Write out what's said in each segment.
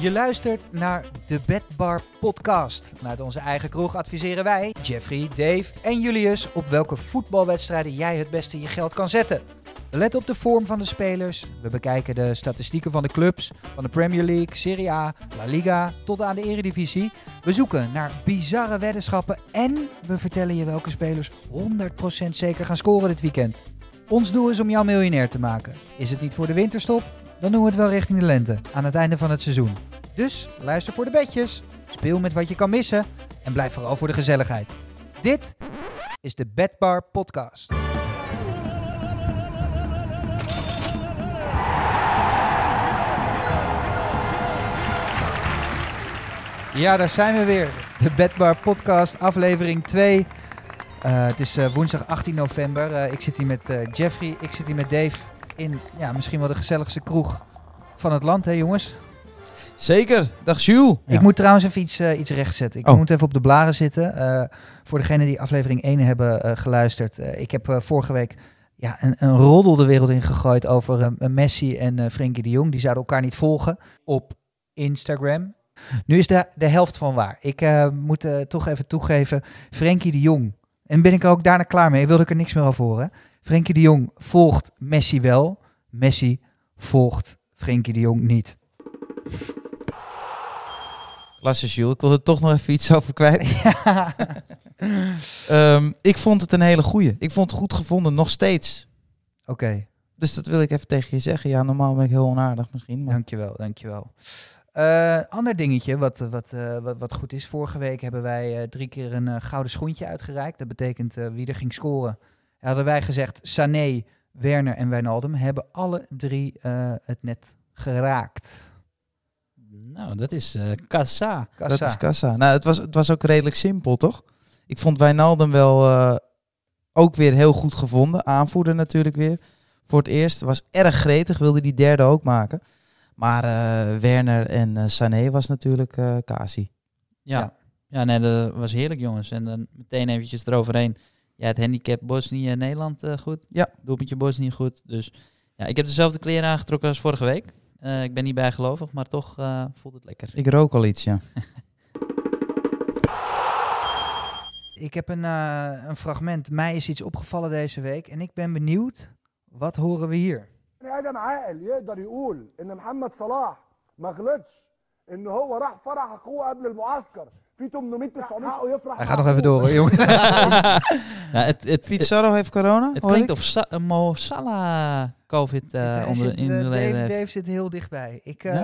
Je luistert naar de Bedbar Podcast. Vanuit onze eigen kroeg adviseren wij, Jeffrey, Dave en Julius, op welke voetbalwedstrijden jij het beste je geld kan zetten. Letten op de vorm van de spelers. We bekijken de statistieken van de clubs, van de Premier League, Serie A, La Liga tot aan de Eredivisie. We zoeken naar bizarre weddenschappen en we vertellen je welke spelers 100% zeker gaan scoren dit weekend. Ons doel is om jou miljonair te maken. Is het niet voor de winterstop? Dan doen we het wel richting de lente, aan het einde van het seizoen. Dus luister voor de bedjes, speel met wat je kan missen en blijf vooral voor de gezelligheid. Dit is de Bedbar Podcast. Ja, daar zijn we weer. De Bedbar Podcast, aflevering 2. Eh, het is eh, woensdag 18 november. Eh, ik zit hier met Jeffrey, ik zit hier met Dave in ja, misschien wel de gezelligste kroeg van het land, hè jongens? Zeker. Dag Jules. Ik moet trouwens even iets, eh, iets rechtzetten. Ik Oh. moet even op de blaren zitten. Eh, voor degenen die aflevering 1 hebben eh, geluisterd. ik heb eh, vorige week ja, een, een roddel de wereld in gegooid over Messi en Frenkie de Jong. Die zouden elkaar niet volgen op Instagram. Nu is de, de helft van waar. Ik eh, moet toch even toegeven, Frenkie de Jong. En ben ik er ook daarna klaar mee. Wilde ik er niks meer over horen. Frenkie de Jong volgt Messi wel. Messi volgt Frenkie de Jong niet. Klasse Jules. Ik wil er toch nog even iets over kwijt. Ehm, ik vond het een hele goeie. Ik vond het goed gevonden, nog steeds. Oké. Dus dat wil ik even tegen je zeggen. Ja, normaal ben ik heel onaardig misschien. Maar... Dankjewel, dankjewel. Eh ander dingetje wat, wat, eh, wat, wat goed is. Vorige week hebben wij eh, drie keer een eh, gouden schoentje uitgereikt. Dat betekent eh, wie er ging scoren. Hadden wij gezegd Sané, Werner en Wijnaldum hebben alle drie eh, het net geraakt. Nou, dat is eh kassa. Kassa. Dat is kassa. Nou, het was, het was ook redelijk simpel, toch? Ik vond Wijnaldum wel eh, ook weer heel goed gevonden. Aanvoerder natuurlijk weer. Voor het eerst. Was erg gretig. Wilde die derde ook maken. Maar eh, Werner en eh, Sané was natuurlijk eh Kasi. Ja. Ja. ja. nee, dat was heerlijk, jongens. En dan meteen eventjes eroverheen. Ja, het handicap Bosnië-Nederland eh, goed. Ja. Doelpuntje Bosnië goed. Dus ja, ik heb dezelfde kleren aangetrokken als vorige week. Eh, ik ben niet bijgelovig, maar toch eh, voelt het lekker. Ik rook al iets, ja. Ik heb een, eh, een fragment. Mij is iets opgevallen deze week. En ik ben benieuwd. Wat horen we hier? بني ادم عاقل يقدر يقول ان محمد صلاح ما غلطش ان هو راح فرح اخوه قبل المعسكر في 800 900 حقه يفرح Hij مع gaat nog even أخوه. door, hoor, jongens. ja, het, het, het, Pizarro heeft corona? het hoor klinkt ik? of Sa- eh, Mo Salah COVID eh, Hij onder, zit, in eh, de Dave, leven heeft. Dave zit heel dichtbij. Ik, eh,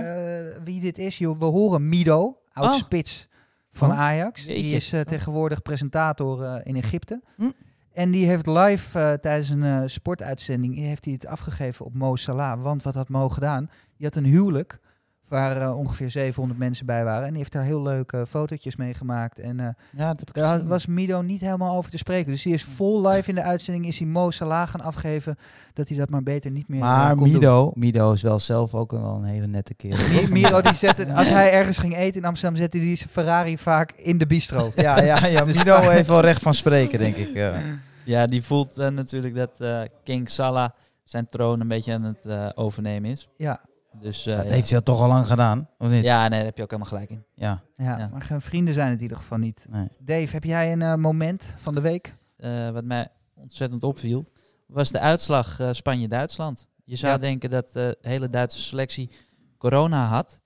Wie dit is, joh, we horen Mido, oud Oh. spits van Oh. Ajax. Die Jeetje. is eh, tegenwoordig presentator eh, in Egypte. Hm. En die heeft live eh, tijdens een eh, sportuitzending heeft hij het afgegeven op Mo Salah. Want wat had Mo gedaan? Die had een huwelijk waar eh, ongeveer 700 mensen bij waren. En die heeft daar heel leuke fotootjes mee gemaakt. En eh, Ja, daar gezien. was Mido niet helemaal over te spreken. Dus die is vol live in de uitzending. Is hij Mo Salah gaan afgeven dat hij dat maar beter niet meer eh, Maar kon doen. Mido, Mido is wel zelf ook een, wel een hele nette kerel. Mi- Miro die zette, als hij ergens ging eten in Amsterdam, zette hij zijn Ferrari vaak in de bistro. ja, ja, ja, Dus- Mido heeft wel recht van spreken, denk ik. Ja. Ja, die voelt eh, natuurlijk dat eh, King Salah zijn troon een beetje aan het eh, overnemen is. Ja, Dus eh, Dat ja. heeft hij al toch al lang gedaan, of niet? ja, nee, daar heb je ook helemaal gelijk in. Ja, ja, Ja. maar geen vrienden zijn het in ieder geval niet. nee. Dave, heb jij een eh, moment van de week? Eh, wat mij ontzettend opviel, was de uitslag eh, Spanje-Duitsland. Je zou Ja. denken dat de hele Duitse selectie corona had.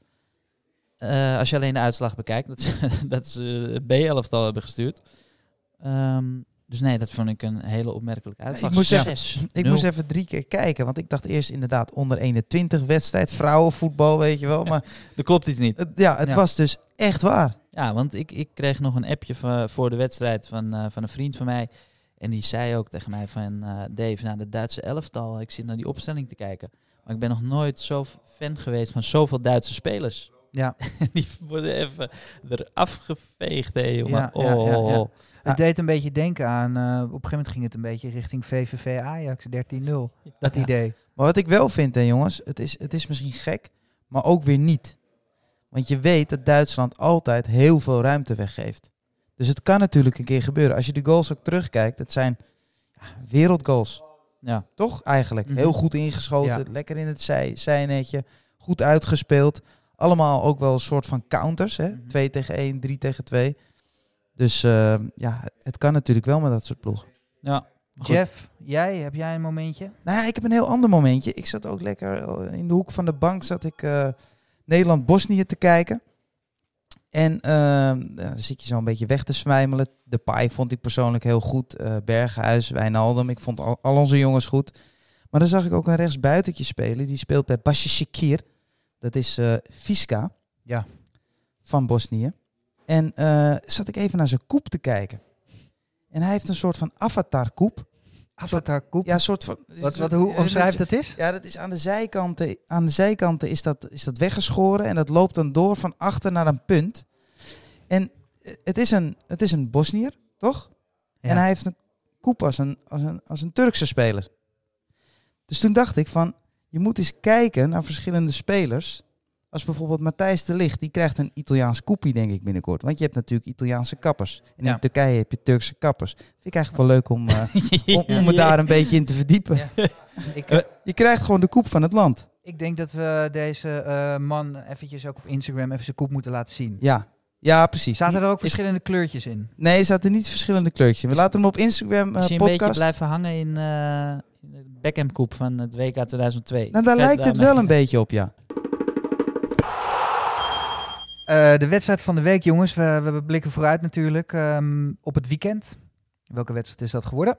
Eh, als je alleen de uitslag bekijkt, dat ze, dat ze B-elftal hebben gestuurd. Ehm, dus nee, dat vond ik een hele opmerkelijke uitslag. Ik moest even- Ik moest even drie keer kijken, want ik dacht eerst inderdaad onder 21 wedstrijd, vrouwenvoetbal, weet je wel. Maar Er klopt iets niet. het, ja, het Ja. was dus echt waar. Ja, want ik, ik kreeg nog een appje van, voor de wedstrijd van, eh, van een vriend van mij. En die zei ook tegen mij van... eh, Dave, nou, de Duitse elftal, ik zit naar die opstelling te kijken. Maar ik ben nog nooit zo fan geweest van zoveel Duitse spelers. Ja, die worden even eraf geveegd, hè, jongen. Ja. oh, Ja. Het deed een beetje denken aan, eh, op een gegeven moment ging het een beetje richting VVV Ajax 13-0. Dat Ja. idee. Maar wat ik wel vind, hè, jongens, het is, het is misschien gek, maar ook weer niet. Want je weet dat Duitsland altijd heel veel ruimte weggeeft. Dus het kan natuurlijk een keer gebeuren. Als je de goals ook terugkijkt, het zijn ja, wereldgoals. Ja. Toch eigenlijk? Mhm. Heel goed ingeschoten, Ja. lekker in het zij, zijnetje, goed uitgespeeld. allemaal ook wel een soort van counters. Hè? Mhm. 2 tegen 1, 3 tegen 2. Dus eh, ja, het kan natuurlijk wel met dat soort ploegen. Ja. Goed. Jeff, jij, heb jij een momentje? Nou ja, ik heb een heel ander momentje. Ik zat ook lekker eh, in de hoek van de bank, zat ik eh, Nederland-Bosnië te kijken. En eh, dan zit je zo een beetje weg te zwijmelen. De paai vond ik persoonlijk heel goed. eh Berghuis, Wijnaldum, ik vond al, al onze jongens goed. Maar dan zag ik ook een rechtsbuitentje spelen. Die speelt bij Başakşehir. Dat is eh Fiska Ja. van Bosnië. En eh, zat ik even naar zijn koep te kijken. En hij heeft een soort van avatar-koep. Avatar Koep. Ja, een soort van... wat, wat, hoe omschrijft het is? Ja, dat is aan de zijkanten. Aan de zijkanten is dat, is dat weggeschoren en dat loopt dan door van achter naar een punt. En eh, het is een, het is een Bosnier, toch? Ja. En hij heeft een koep als een, als, een, als een Turkse speler. Dus toen dacht ik van, je moet eens kijken naar verschillende spelers. Als bijvoorbeeld Matthijs de Ligt, die krijgt een Italiaans koepie denk ik binnenkort. Want je hebt natuurlijk Italiaanse kappers. En Ja. in Turkije heb je Turkse kappers. Vind ik eigenlijk wel leuk om, eh, om, om me daar een beetje in te verdiepen. Ja. Ik, Je krijgt gewoon de koep van het land. ik denk dat we deze eh, man eventjes ook op Instagram even zijn koep moeten laten zien. Ja, ja precies. Zaten er ook Is- verschillende kleurtjes in? Nee, er zaten niet verschillende kleurtjes in. We laten hem op Instagram eh, een beetje podcast. blijven hangen in, eh de Beckham Koep van het WK 2002? Nou, daar lijkt het wel een beetje op, ja. Eh, de wedstrijd van de week, jongens. We, we blikken vooruit natuurlijk ehm, op het weekend. Welke wedstrijd is dat geworden?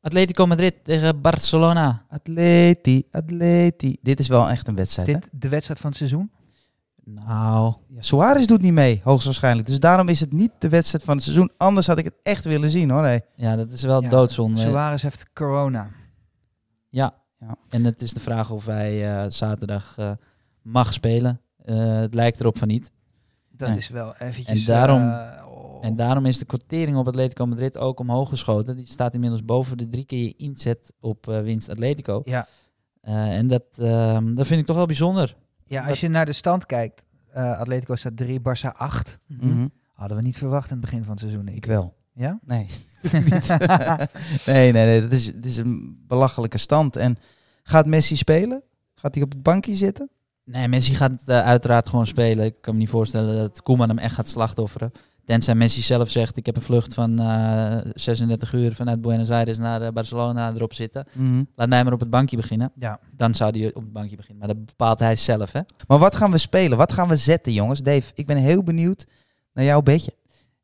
Atletico Madrid tegen Barcelona. Atleti, atleti. Dit is wel echt een wedstrijd, hè? dit de wedstrijd van het seizoen? Nou, Ja, Suarez doet niet mee, hoogstwaarschijnlijk. Dus daarom is het niet de wedstrijd van het seizoen. Anders had ik het echt willen zien, hoor. Hey. ja, dat is wel Ja, doodzonde. Suarez heeft corona. Ja. Ja. En het is de vraag of hij eh, zaterdag eh, mag spelen. Eh, het lijkt erop van niet. Dat Ja. is wel eventjes... En daarom- eh, oh. En daarom is de quotering op Atletico Madrid ook omhoog geschoten. Die staat inmiddels boven de drie keer inzet op eh, winst Atletico. Ja. Eh, en dat, ehm, dat vind ik toch wel bijzonder. ja, als je naar de stand kijkt. eh, Atletico staat 3, Barça 8. Mhm. Hadden we niet verwacht in het begin van het seizoen. denk Ik wel. Ja? Nee. Nee, nee, nee. Dat is, het is een belachelijke stand. En gaat Messi spelen? Gaat hij op het bankje zitten? Nee, Messi gaat eh, uiteraard gewoon spelen. Ik kan me niet voorstellen dat Koeman hem echt gaat slachtofferen. Tenzij Messi zelf zegt, ik heb een vlucht van eh 36 uur vanuit Buenos Aires naar eh, Barcelona erop zitten. Mhm. Laat mij maar op het bankje beginnen. Ja. Dan zou hij op het bankje beginnen. Maar dat bepaalt hij zelf, hè? Maar wat gaan we spelen? Wat gaan we zetten, jongens? Dave, ik ben heel benieuwd naar jouw bedje.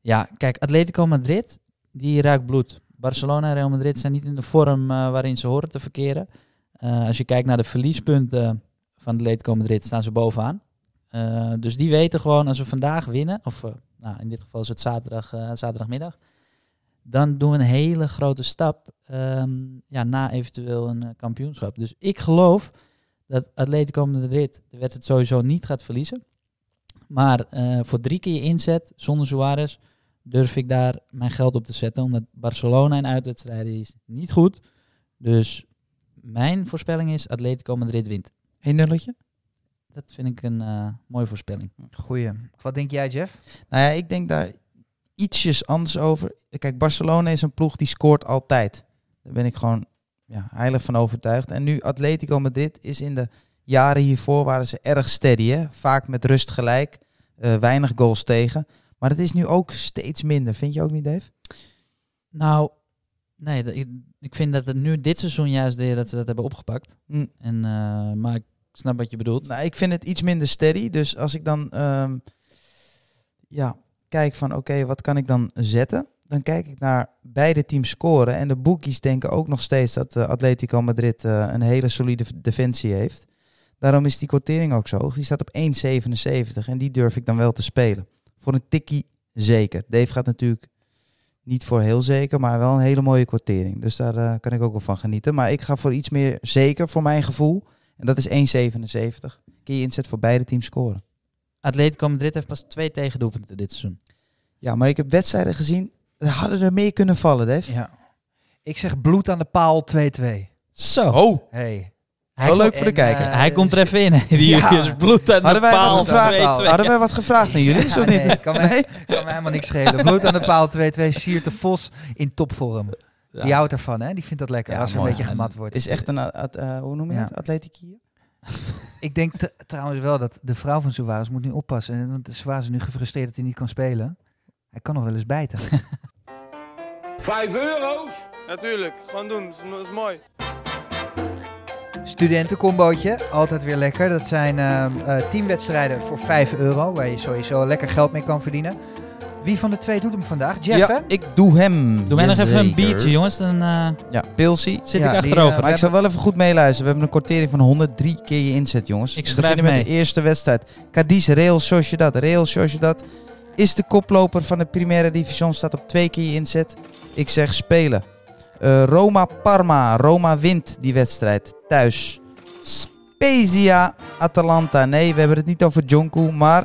Ja, kijk, Atletico Madrid, die ruikt bloed. Barcelona en Real Madrid zijn niet in de vorm eh, waarin ze horen te verkeren. Eh, als je kijkt naar de verliespunten van Atletico Madrid, staan ze bovenaan. Eh, dus die weten gewoon, als we vandaag winnen, of eh, nou, in dit geval is het zaterdag, eh, zaterdagmiddag, dan doen we een hele grote stap ehm, ja, na eventueel een kampioenschap. Dus ik geloof dat Atletico Madrid de wedstrijd sowieso niet gaat verliezen. Maar voor drie keer inzet, zonder Suarez, durf ik daar mijn geld op te zetten. Omdat Barcelona in uitwedstrijden is niet goed. Dus mijn voorspelling is Atletico Madrid wint. Een nulletje? Dat vind ik een eh, mooie voorspelling. Goeie. Wat denk jij, Jeff? Nou ja, ik denk daar ietsjes anders over. Kijk, Barcelona is een ploeg die scoort altijd. Daar ben ik gewoon ja, heilig van overtuigd. En nu Atletico Madrid is in de jaren hiervoor waren ze erg steady. Hè? Vaak met rust gelijk. eh, weinig goals tegen. Maar het is nu ook steeds minder. Vind je ook niet, Dave? Nou, nee, dat- ik, ik vind dat het nu dit seizoen juist weer dat ze dat hebben opgepakt. Hm. En, eh, maar ik snap wat je bedoelt. Nou, ik vind het iets minder steady. Dus als ik dan ehm, ja, kijk van oké, wat kan ik dan zetten? Dan kijk ik naar beide teams scoren. En de bookies denken ook nog steeds dat eh, Atletico Madrid eh, een hele solide defensie heeft. Daarom is die quotering ook zo hoog. Die staat op 1,77 en die durf ik dan wel te spelen. Voor een tikkie zeker. Dave gaat natuurlijk niet voor heel zeker, maar wel een hele mooie quotering. Dus daar eh, kan ik ook wel van genieten. Maar ik ga voor iets meer zeker voor mijn gevoel. En dat is 1,77. Kun je inzet voor beide teams scoren. Atletico Madrid heeft pas twee tegendoelpunten dit seizoen. Ja, maar ik heb wedstrijden gezien. Er hadden er meer kunnen vallen, Dave. Ja. Ik zeg bloed aan de paal 2-2. Zo. Oh, Hey. Hij, leuk voor de kijker. eh, hij komt er even in. Die Ja. is bloed aan Hadden de wij wat paal. gevraagd? 2-2. hadden wij wat gevraagd aan jullie? Ja, Zo nee, niet? kan mij, kan mij helemaal niks schelen. Bloed aan de paal 2-2. Siert de Vos in topvorm. Ja. Die houdt ervan, hè? Die vindt dat lekker Ja, als er een beetje gemat wordt. Is echt een, at- eh, hoe noem je Ja. het? Atletiek hier? Ik denk trouwens wel dat de vrouw van Suarez moet nu oppassen. Want Suarez is nu gefrustreerd dat hij niet kan spelen. Hij kan nog wel eens bijten. Vijf euro's? Natuurlijk, gewoon doen. Dat is, dat is mooi. Studentencombootje, altijd weer lekker. Dat zijn ehm, eh, teamwedstrijden voor 5 euro, waar je sowieso lekker geld mee kan verdienen. Wie van de twee doet hem vandaag? Jeff, hè? ja, ik doe hem. Doe mij nog even een biertje, jongens. Dan eh, Ja, Pilsie. zit Ja, ik die, achterover. eh, Maar ik zal wel even goed meeluisteren. We hebben een kortering van 103 keer je inzet, jongens. Ik We schrijf beginnen met mee. de eerste wedstrijd. Cadiz, Real Sociedad. Real Sociedad is de koploper van de Primera Division. Staat op twee keer je inzet. Ik zeg spelen. Eh, Roma Parma. Roma wint die wedstrijd thuis. Spezia Atalanta. Nee, we hebben het niet over Jonku, maar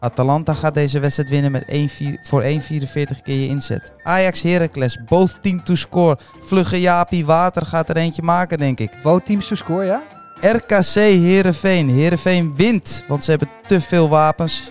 Atalanta gaat deze wedstrijd winnen met 1,4 voor 1,44 keer je inzet. Ajax Heracles. Both team to score. Vlugge Jaapie Water gaat er eentje maken, denk ik. Both teams to score, ja? RKC Heerenveen. Heerenveen wint, want ze hebben te veel wapens.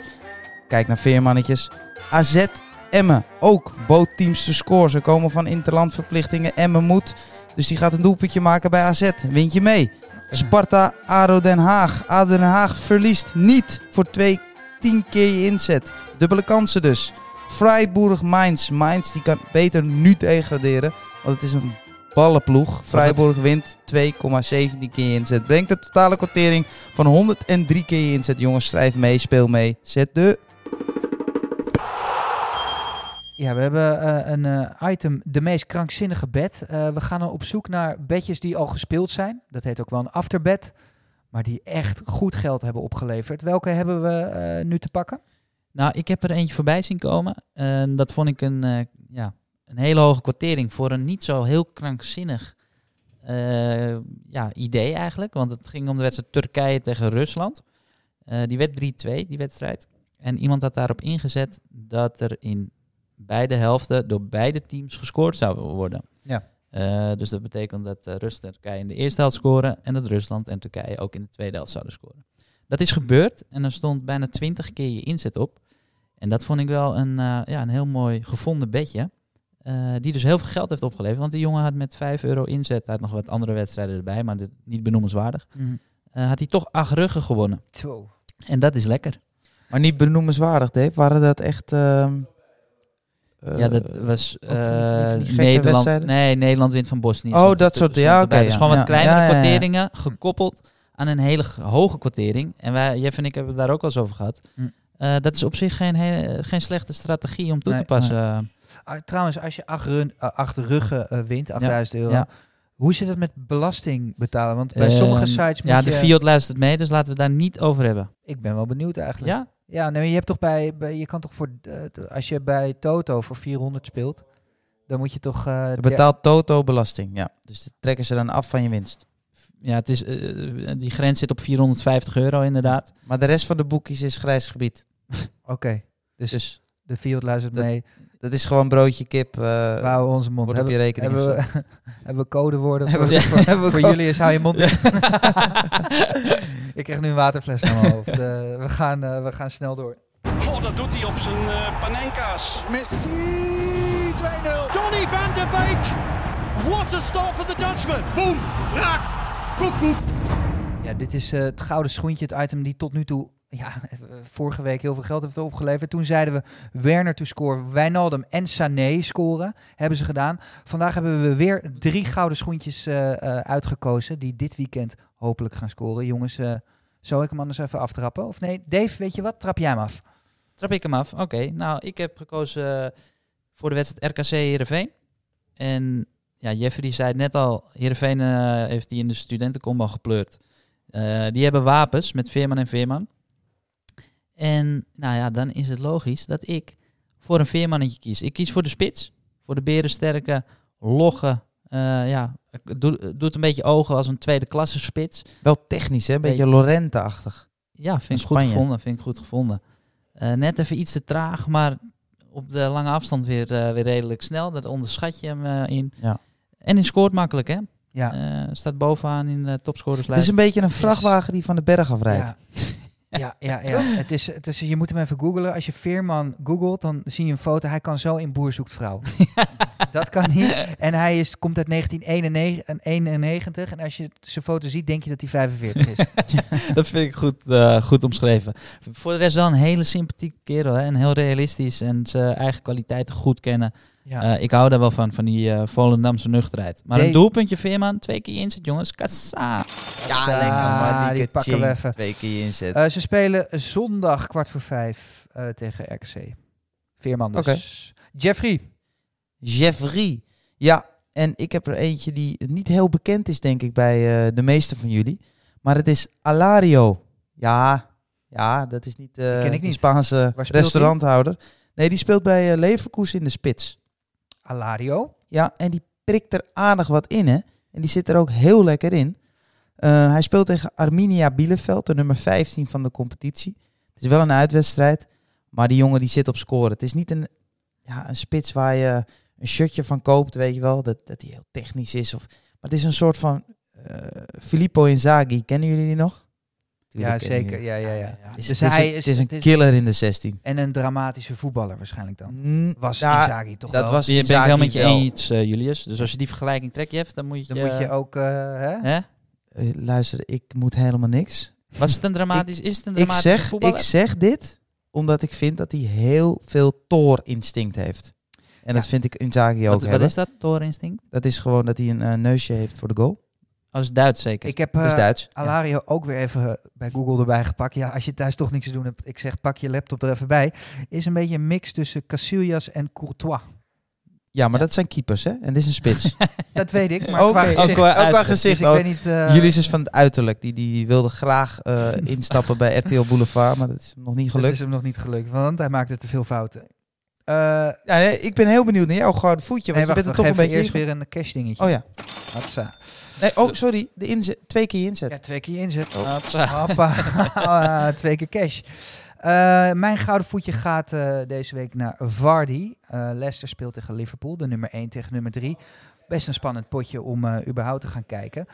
Kijk naar veermannetjes. AZ Emmen. Ook both teams to score. Ze komen van interlandverplichtingen. Emmen moet. Dus die gaat een doelpuntje maken bij AZ. Wint je mee. Sparta ADO Den Haag. ADO Den Haag verliest niet voor twee 10 keer je inzet. Dubbele kansen dus. Freiburg Mainz. Mainz die kan beter nu degraderen. Want het is een ballenploeg. Freiburg wint 2,17 keer je inzet. Brengt de totale quotering van 103 keer je inzet. Jongens, schrijf mee, speel mee. Zet de... Ja, we hebben eh, een eh, item, de meest krankzinnige bed. Eh, we gaan dan op zoek naar bedjes die al gespeeld zijn. Dat heet ook wel een afterbed. Maar die echt goed geld hebben opgeleverd. Welke hebben we nu te pakken? Nou, ik heb er eentje voorbij zien komen. En dat vond ik een, ja, een hele hoge kwartering voor een niet zo heel krankzinnig ja, idee eigenlijk. Want het ging om de wedstrijd Turkije tegen Rusland. Die werd 3-2, die wedstrijd. En iemand had daarop ingezet dat er in beide helften door beide teams gescoord zou worden. Ja. Eh, dus dat betekent dat eh, Rusland en Turkije in de eerste helft scoren en dat Rusland en Turkije ook in de tweede helft zouden scoren. Dat is gebeurd en er stond bijna 20 keer je inzet op. En dat vond ik wel een, eh, ja, een heel mooi gevonden bedje. die dus heel veel geld heeft opgeleverd. Want die jongen had met 5 euro inzet, hij had nog wat andere wedstrijden erbij, maar dit, niet benoemenswaardig. eh, had hij toch acht ruggen gewonnen. Zo. En dat is lekker. Maar niet benoemenswaardig, Dave. Waren dat echt... ehm, eh, ja, dat was eh, Nederland. Nee, Nederland wint van Bosnië. Oh, dat soort- ja, oké, Dus ja. gewoon Ja, wat kleinere ja, ja, ja. kwarteringen gekoppeld aan een hele hoge kwartering. En wij, Jeff en ik hebben het daar ook wel eens over gehad. Hm. Eh, dat is op zich geen, hele- geen slechte strategie om toe Nee, te passen. Ah, trouwens, als je acht, run, acht ruggen wint, 8000 euro. ja. Hoe zit het met belasting betalen? Want bij Ehm, sommige sites moet Ja, je... de Fiat luistert mee, dus laten we daar niet over hebben. Ik ben wel benieuwd eigenlijk. Ja? Ja, nee, je hebt toch bij, bij je kan toch voor eh, als je bij Toto voor 400 speelt, dan moet je toch eh, betaalt toto belasting, ja. Dus dat trekken ze dan af van je winst. Ja, het is, eh, die grens zit op 450 euro inderdaad. Maar de rest van de boekjes is grijs gebied. Oké, dus, Dus de Fiat luistert mee. Dat is gewoon broodje kip. eh, We houden onze mond. wordt op Hebben, je rekening hebben, we, hebben we codewoorden voor, Hebben we- voor, hebben voor jullie? Is hou je mond. Ik krijg nu een waterfles naar mijn hoofd. Eh, we, gaan, eh, we gaan snel door. Goh, dat doet hij op zijn eh panenka's. Messi 2-0. Donny van der Beek. What a start for the Dutchman. Boom, raak, koekoek. Ja, dit is eh, het gouden schoentje, het item die tot nu toe, ja, eh, vorige week heel veel geld heeft opgeleverd. Toen zeiden we Werner to score, Wijnaldum en Sané scoren, hebben ze gedaan. Vandaag hebben we weer drie gouden schoentjes eh, eh, uitgekozen, die dit weekend hopelijk gaan scoren. Jongens, eh zou ik hem anders even aftrappen? Of nee, Dave, weet je wat? Trap jij hem af. Trap ik hem af. Oké, nou, ik heb gekozen voor de wedstrijd RKC Heerenveen. En ja, Jeffrey zei het net al, Heerenveen heeft die in de studentencombo gepleurd. Die hebben wapens met Veerman en Veerman. En nou ja, dan is het logisch dat ik voor een Veermannetje kies. Ik kies voor de spits. Voor de berensterke, logge, eh, ja, doet, doet een beetje ogen als een tweede klasse spits. Wel technisch, hè? Een beetje Beetje- Lorente-achtig. Ja, vind ik goed gevonden. Vind ik goed gevonden. Eh, net even iets te traag, maar op de lange afstand weer, eh, weer redelijk snel. Daar onderschat je hem in. Ja. En hij scoort makkelijk, hè? Ja. Staat bovenaan in de Het topscorerslijst. is een beetje een vrachtwagen die van de berg afrijdt. Ja. Ja, ja, ja. Het is, het is, je moet hem even googlen. Als je Veerman googelt, dan zie je een foto. Hij kan zo in Boer zoekt vrouw. Dat kan niet. En hij is, komt uit 1991. En als je zijn foto ziet, denk je dat hij 45 is. dat vind ik goed, eh, goed omschreven. Voor de rest wel een hele sympathieke kerel. Hè? En heel realistisch en zijn eigen kwaliteiten goed kennen. Ja. Eh, ik hou daar wel van, van die eh Volendamse nuchterheid. Maar Nee. een doelpuntje Veerman, twee keer inzet jongens. Kassa. Ja, Ah, lekker man. die pakken we even. Twee keer inzet. Eh, ze spelen zondag kwart voor vijf eh, tegen RKC. Veerman dus. Oké. Jeffrey. Jeffrey. Ja, en ik heb er eentje die niet heel bekend is, denk ik, bij eh, de meeste van jullie. Maar het is Alario. Ja, ja dat is niet, eh, de. Spaanse restauranthouder. Nee, die speelt bij eh, Leverkusen in de spits. Alario. Ja, en die prikt er aardig wat in, hè. En die zit er ook heel lekker in. Hij speelt tegen Arminia Bielefeld, de nummer 15 van de competitie. Het is wel een uitwedstrijd, maar die jongen die zit op scoren. Het is niet een, ja, een spits waar je een shirtje van koopt, weet je wel. Dat, dat die heel technisch is. Of, maar het is een soort van eh, Filippo Inzaghi. Kennen jullie die nog? Ja, Tuurlijk zeker. Ja, ja, ja. Het is, Dus het is hij een, is- het is een het is- killer in de 16. En een dramatische voetballer waarschijnlijk dan. Mm, Was ja, Inzaghi toch dat wel? was Die ben ik Inzaghi wel met je eens, eh, Julius. Dus als je die vergelijking trekt, Jeff, dan moet je... Dan moet je ook... eh, hè? Hè? Eh, luister, ik moet helemaal niks. Was het een dramatisch... is het een Ik dramatische zeg, voetballer? ik zeg dit omdat ik vind dat hij heel veel Thor-instinct heeft. En dat vind ik Inzaghi ook wat, wat hebben. is dat, Torinstinct? Dat is gewoon dat hij een eh, neusje heeft voor de goal. Oh, dat is Duits zeker. Ik heb Dat is eh, Duits. Alario ook weer even eh, bij Google erbij gepakt. Ja, als je thuis toch niks te doen hebt, ik zeg pak je laptop er even bij. Is een beetje een mix tussen Casillas en Courtois. Ja, maar Ja. dat zijn keepers, hè? En dit is een spits. Dat weet ik, maar qua ook qua, ook qua gezicht. Dus ik weet niet... eh, Jullie is van het uiterlijk. Die, die wilde graag eh, instappen bij RTL Boulevard, maar dat is hem nog niet Dat gelukt. is hem nog niet gelukt, want hij maakte te veel fouten. Eh Ja, nee, ik ben heel benieuwd naar jouw gouden voetje, nee, want wacht, je bent er toch een beetje... eerst weer een cash dingetje. Oh ja. Hatsa. Nee, oh, sorry. De inzet, twee keer inzet. Ja, twee keer inzet. Hatsa. Hoppa. Ah, twee keer cash. Eh, mijn gouden voetje gaat eh, deze week naar Vardy. Eh, Leicester speelt tegen Liverpool, de nummer 1 tegen nummer 3. Best een spannend potje om eh, überhaupt te gaan kijken.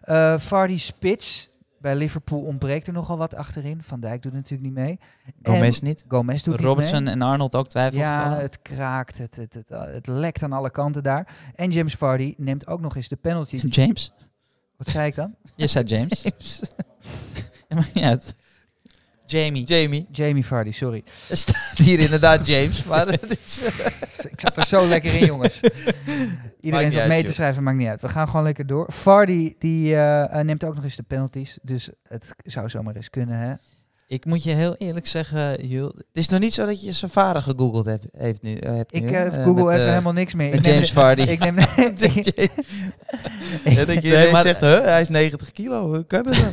Eh Vardy spits. Bij Liverpool ontbreekt er nogal wat achterin. Van Dijk doet natuurlijk niet mee. Gomez En niet. Gomez doet Robertson niet en Arnold ook twijfel mee. Ja, het kraakt. Het, het, het, het lekt aan alle kanten daar. En James Vardy neemt ook nog eens de penalties. James? Wat zei ik dan? Je zei James. Ja, maakt niet uit. Jamie. Jamie. Jamie Vardy, sorry. Er staat hier inderdaad James, maar dat is... Ik zat er zo lekker in, jongens. Iedereen zat uit, mee te schrijven, maakt niet uit. We gaan gewoon lekker door. Vardy die, eh, eh, neemt ook nog eens de penalties. Dus het zou zomaar eens kunnen, hè? Ik moet je heel eerlijk zeggen, Jul, Het is nog niet zo dat je zijn vader gegoogeld hebt, heeft nu, eh, hebt Ik nu, hè? Google met, even helemaal niks meer. met Ik neem James Vardy. Ik neem... Ja, dat je Nee, maar- zegt, huh, hij is 90 kilo, hoe kan dat dan?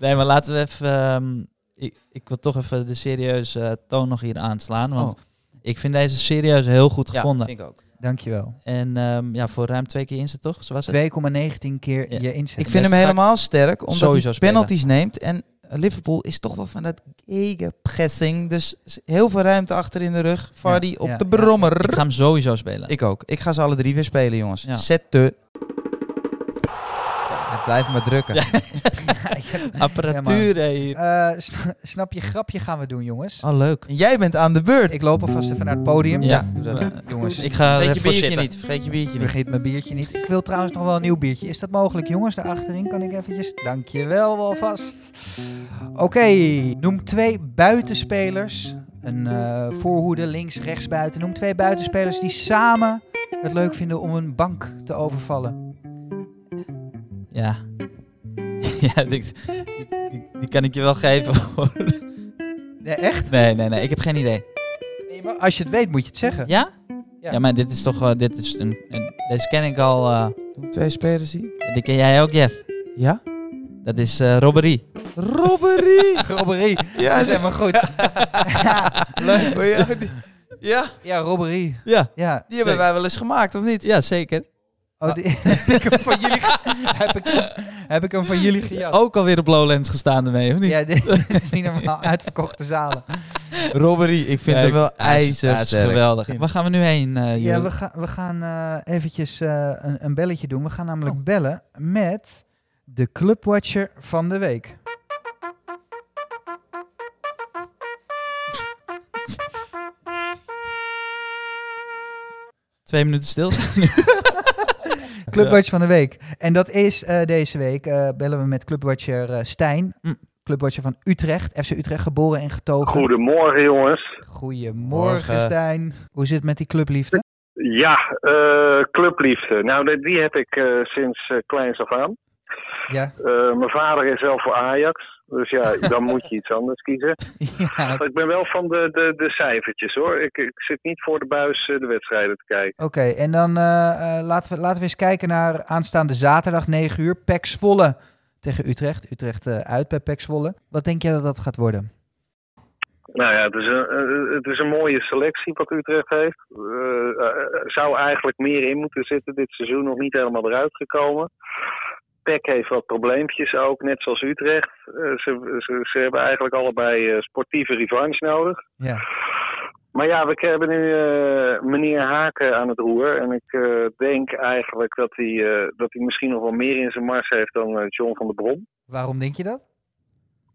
Nee, maar laten we even... ehm, ik, ik wil toch even de serieuze toon nog hier aanslaan. Want Oh. ik vind deze serieus heel goed gevonden. vind ik ook. Dankjewel. En ehm, ja, voor ruim twee keer in zit toch? Zo was het? 2,19 keer Ja. je inzet. Ik vind hem helemaal sterk, omdat sowieso hij spelen. penalties neemt. En Liverpool is toch wel van dat gegenpressing. Dus heel veel ruimte achter in de rug. Vardy op ja, de ja. brommer. Ik ga hem sowieso spelen. Ik ook. Ik ga ze alle drie weer spelen, jongens. Ja. Zetten. Blijf maar drukken. Ja. Apparatuur hier. Eh, sna- snap je grapje gaan we doen, jongens. Oh, leuk. En jij bent aan de beurt. Ik loop alvast even naar het podium. Ja. doe dat. Jongens, Ik ga er Vergeet je biertje zitten. niet. Vergeet je biertje niet. vergeet mijn biertje niet. Ik wil trouwens nog wel een nieuw biertje. Is dat mogelijk, jongens? Daar achterin kan ik eventjes. Dankjewel, alvast. Oké, noem twee buitenspelers. Een eh, voorhoede, links, rechts buiten. Noem twee buitenspelers die samen het leuk vinden om een bank te overvallen. Ja. ja, die, die, die, die kan ik je wel geven. hoor. Nee, echt? nee, nee, nee. Ik heb geen idee. Nee, maar als je het weet, moet je het zeggen. Ja? Ja. Ja, maar dit is toch... eh, dit is een, een- deze ken ik al... eh, twee spelers hier. die ken jij ook, Jeff. Ja? Dat is eh robberie. Robberie! Robberie. ja, Dat is helemaal goed. ja, leuk. Ja, die, ja, Ja, robberie. Ja. Ja. die hebben wij wel eens gemaakt, of niet? Ja, zeker. Oh, die, heb ik hem van jullie, heb ik, heb ik hem van jullie gejat? Ook alweer op Lowlands gestaan ermee, of niet? Ja, dit, dit is niet normaal. Uitverkochte zalen. Robberie, ik vind Ja, hem wel hij is- ijzersterk. geweldig. Waar gaan we nu heen, eh Ja, we, gaan we gaan eh, eventjes eh, een, een belletje doen. We gaan namelijk bellen met de Clubwatcher van de week. Twee minuten stil zijn. Clubwatch van de week. En dat is eh, deze week, eh, bellen we met clubwatcher eh, Stijn. Hm. Clubwatcher van Utrecht, FC Utrecht, geboren en getogen. Goedemorgen jongens. Goedemorgen Morgen. Stijn. Hoe zit het met die clubliefde? Ja, eh, clubliefde. Nou, die- die heb ik eh, sinds kleins af aan. Ja. Eh, mijn vader is zelf voor Ajax. Dus ja, dan moet je iets anders kiezen. ja. Ik ben wel van de, de, de cijfertjes hoor. Ik, ik zit niet voor de buis eh, de wedstrijden te kijken. Oké, en dan eh, eh, laten, we, laten we eens kijken naar aanstaande zaterdag 9 uur. PEC Zwolle tegen Utrecht. Utrecht uit bij PEC Zwolle. Wat denk jij dat dat gaat worden? Nou ja, het is een, het is een mooie selectie wat Utrecht heeft. Er zou eigenlijk meer in moeten zitten. Dit seizoen nog niet helemaal eruit gekomen. PEC heeft wat probleempjes ook, net zoals Utrecht. Eh, ze, ze, ze hebben eigenlijk allebei eh, sportieve revanche nodig. Ja. Maar ja, we hebben nu eh, meneer Haken aan het roer. En ik denk eigenlijk dat hij, dat hij misschien nog wel meer in zijn mars heeft dan John van der Brom. Waarom denk je dat?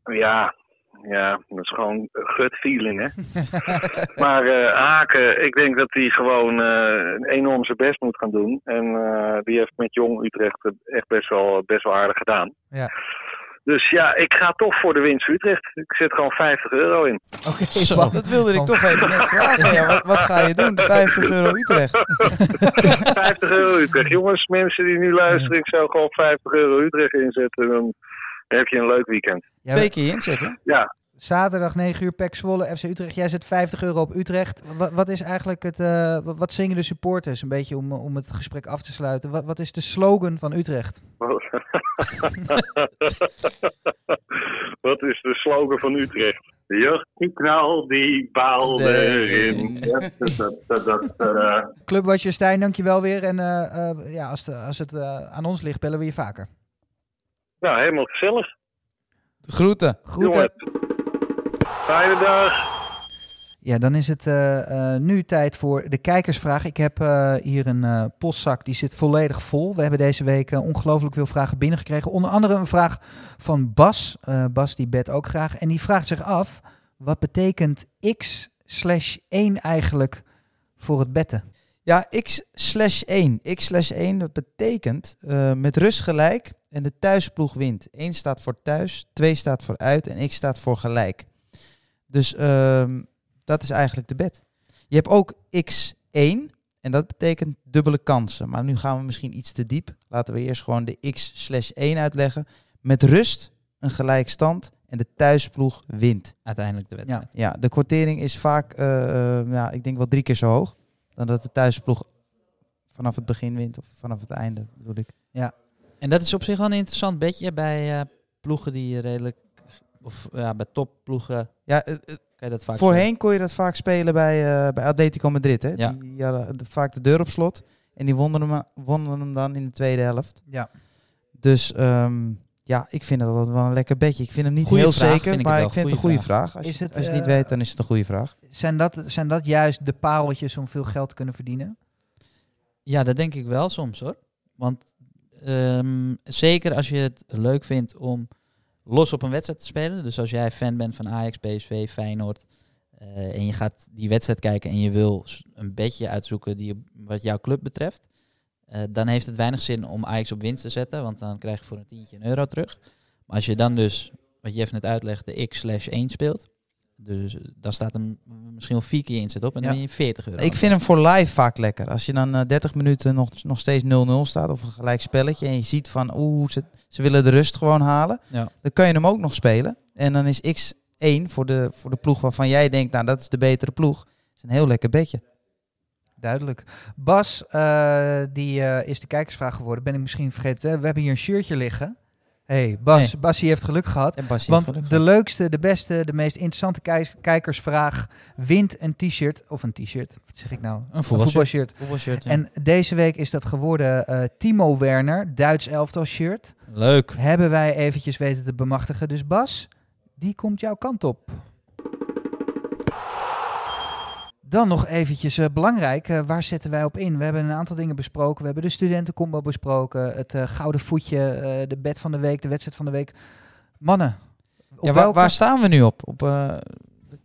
Ja, ja, dat is gewoon gut feeling, hè. maar eh, Haken, ik denk dat hij gewoon eh, enorm zijn best moet gaan doen. En eh, die heeft met Jong Utrecht het echt best wel, best wel aardig gedaan. Ja. Dus ja, ik ga toch voor de winst Utrecht. Ik zet gewoon 50 euro in. Oké. Dat wilde ik toch even net vragen. Ja, wat, wat ga je doen? 50 euro Utrecht. 50 euro Utrecht. Jongens, mensen die nu luisteren, ik zou gewoon 50 euro Utrecht inzetten. Dan heb je een leuk weekend. Ja, Twee keer inzetten. Ja, Zaterdag 9 uur PEC Zwolle, FC Utrecht. Jij zet 50 euro op Utrecht. Wat, wat is eigenlijk het, eh, wat, wat zingen de supporters? Een beetje om, om het gesprek af te sluiten. Wat, wat is de slogan van Utrecht? Wat is de slogan van Utrecht? Ja, die knal, die baal erin. Clubwatcher Stijn, dankjewel weer. En eh, eh, ja, als, de- als het aan ons ligt, bellen we je vaker. Nou, helemaal gezellig. Groeten. Groeten. Jongens, fijne dag. Ja, dan is het eh, eh, nu tijd voor de kijkersvraag. Ik heb eh, hier een eh, postzak, die zit volledig vol. We hebben deze week ongelooflijk veel vragen binnengekregen. Onder andere een vraag van Bas. Eh, Bas die bedt ook graag. En die vraagt zich af, wat betekent x slash 1 eigenlijk voor het betten? Ja, x slash 1. x slash 1, dat betekent eh, met rust gelijk en de thuisploeg wint. 1 staat voor thuis, 2 staat voor uit en x staat voor gelijk. Dus ehm, dat is eigenlijk de bet. Je hebt ook x1 en dat betekent dubbele kansen. Maar nu gaan we misschien iets te diep. Laten we eerst gewoon de x slash 1 uitleggen. Met rust een gelijkstand en de thuisploeg wint. Uiteindelijk de wedstrijd. Ja, de kwartering is vaak, eh, eh, ja, ik denk wel drie keer zo hoog. Dan dat de thuisploeg vanaf het begin wint of vanaf het einde, bedoel ik. En dat is op zich wel een interessant bedje bij eh, ploegen die redelijk... Of ja, bij topploegen Ja, eh, eh, kan je dat vaak voorheen kon je dat vaak spelen bij, eh, bij Atletico Madrid. Hè? Ja. Die hadden de- vaak de deur op slot. En die wonnen hem, wonnen hem dan in de tweede helft. Ja. Dus ehm, ja, ik vind dat wel een lekker bedje. Ik vind hem niet Goeie heel vraag, zeker, vind maar ik vind het een goede vraag. Als, Is je, het, als je het niet eh, weet, dan is het een goede vraag. Zijn dat, zijn dat juist de pareltjes om veel geld te kunnen verdienen? Ja, dat denk ik wel soms hoor. Want ehm, zeker als je het leuk vindt om los op een wedstrijd te spelen. Dus als jij fan bent van Ajax, PSV, Feyenoord. eh, en je gaat die wedstrijd kijken en je wil een bedje uitzoeken die, wat jouw club betreft. Eh, dan heeft het weinig zin om Ajax op winst te zetten. Want dan krijg je voor een tientje een euro terug. Maar als je dan dus, wat Jeff net uitlegt, de x slash 1 speelt. Dus eh, dan staat er m- misschien wel vier keer inzet op en dan Ja. ben je 40 euro. Ik vind hem voor live vaak lekker. Als je dan eh, 30 minuten nog, nog steeds 0-0 staat of een gelijk spelletje en je ziet van oeh, ze, ze willen de rust gewoon halen, Ja. dan kan je hem ook nog spelen. En dan is X1 voor de, voor de ploeg waarvan jij denkt, nou dat is de betere ploeg. is een heel lekker bedje. Duidelijk. Bas, eh, die eh, is de kijkersvraag geworden. Ben ik misschien vergeten. hè? We hebben hier een shirtje liggen. hey, Bas, Nee. Basie heeft geluk gehad. En Want de gehad. leukste, de beste, de meest interessante kijkersvraag wint een t-shirt. Of een t-shirt, wat zeg ik nou? Een voetbalshirt. voetbalshirt. Ja. En deze week is dat geworden eh, Timo Werner, Duits elftal shirt. Leuk. Hebben wij eventjes weten te bemachtigen. Dus Bas, die komt jouw kant op. Dan nog eventjes eh, belangrijk, eh, waar zetten wij op in? We hebben een aantal dingen besproken. We hebben de studentencombo besproken, het eh, gouden voetje, eh, de bed van de week, de wedstrijd van de week. Mannen, Ja, waar, staan we nu op? Op eh,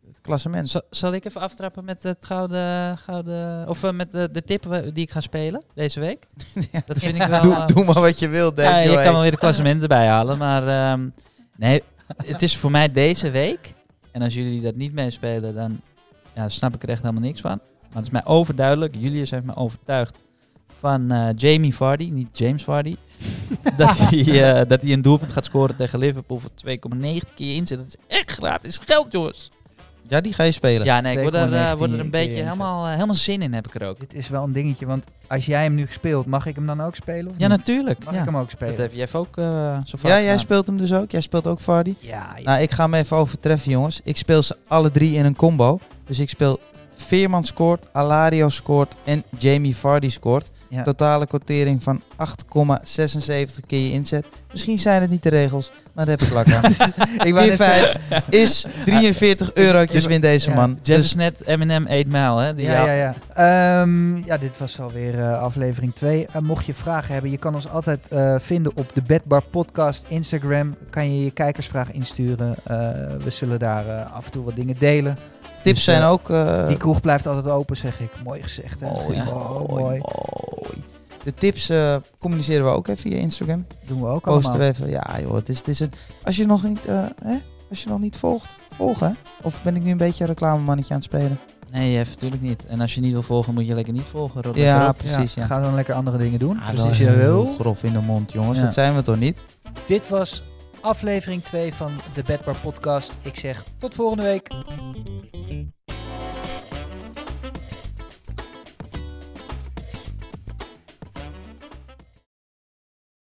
het klassement. Zal, zal ik even aftrappen met het gouden, gouden of met de, de tip die ik ga spelen deze week? Ja. Dat vind ik wel. doe, doe maar wat je wilt, denk ja, je. kan wel weer de klassement erbij halen, maar ehm, nee, het is voor mij deze week. En als jullie dat niet meespelen, dan ja, snap ik er echt helemaal niks van. Maar het is mij overduidelijk. Julius heeft me overtuigd van eh, Jamie Vardy, niet James Vardy. dat, hij, eh, dat hij een doelpunt gaat scoren tegen Liverpool voor 2,9 keer inzet. Dat is echt gratis geld, jongens. Ja, die ga je spelen. Ja, nee, ik word er, eh, 2,19 word er een beetje helemaal, helemaal zin in, heb ik er ook. Dit is wel een dingetje, want als jij hem nu speelt, mag ik hem dan ook spelen? Of Ja, niet? natuurlijk. Mag Ja. ik hem ook Dat spelen? heeft Jeff ook eh zo vaak Ja, jij gedaan. speelt hem dus ook. Jij speelt ook Vardy. Ja, ja. Nou, ik ga hem even overtreffen, jongens. Ik speel ze alle drie in een combo. Dus ik speel Veerman scoort, Alario scoort en Jamie Vardy scoort. Ja. Totale quotering van 8,76 keer je inzet. Misschien zijn het niet de regels, maar daar heb ik lak aan. ik wou Keer net zeggen- 5 is 43 eurotjes wint deze Ja. man. Jeff Dus is net Eminem 8 Mile, hè? Die Ja, ja, ja. Ehm, ja, dit was alweer eh aflevering 2. mocht je vragen hebben, je kan ons altijd eh, vinden op de Bedbar Podcast Instagram. Kan je je kijkersvraag insturen. Eh, we zullen daar eh, af en toe wat dingen delen. Tips Dus, zijn eh, ook... eh, Die kroeg blijft altijd open, zeg ik. Mooi gezegd, hè? mooi, Ja. Oh, mooi, mooi. mooi. De tips eh, communiceren we ook even via Instagram. Doen we ook Posten allemaal. we even. Ja joh, het is, het is een... Als je nog niet, hè? Als je nog niet volgt, volg hè? Of ben ik nu een beetje een reclamemannetje aan het spelen? Nee, Jeff, natuurlijk niet. En als je niet wil volgen, moet je lekker niet volgen. Ja, precies. Ja. Ga dan lekker andere dingen doen. Ah, als je wil. grof in de mond, jongens. Ja. Dat zijn we toch niet? Dit was aflevering 2 van de Bedbar Podcast. Ik zeg tot volgende week.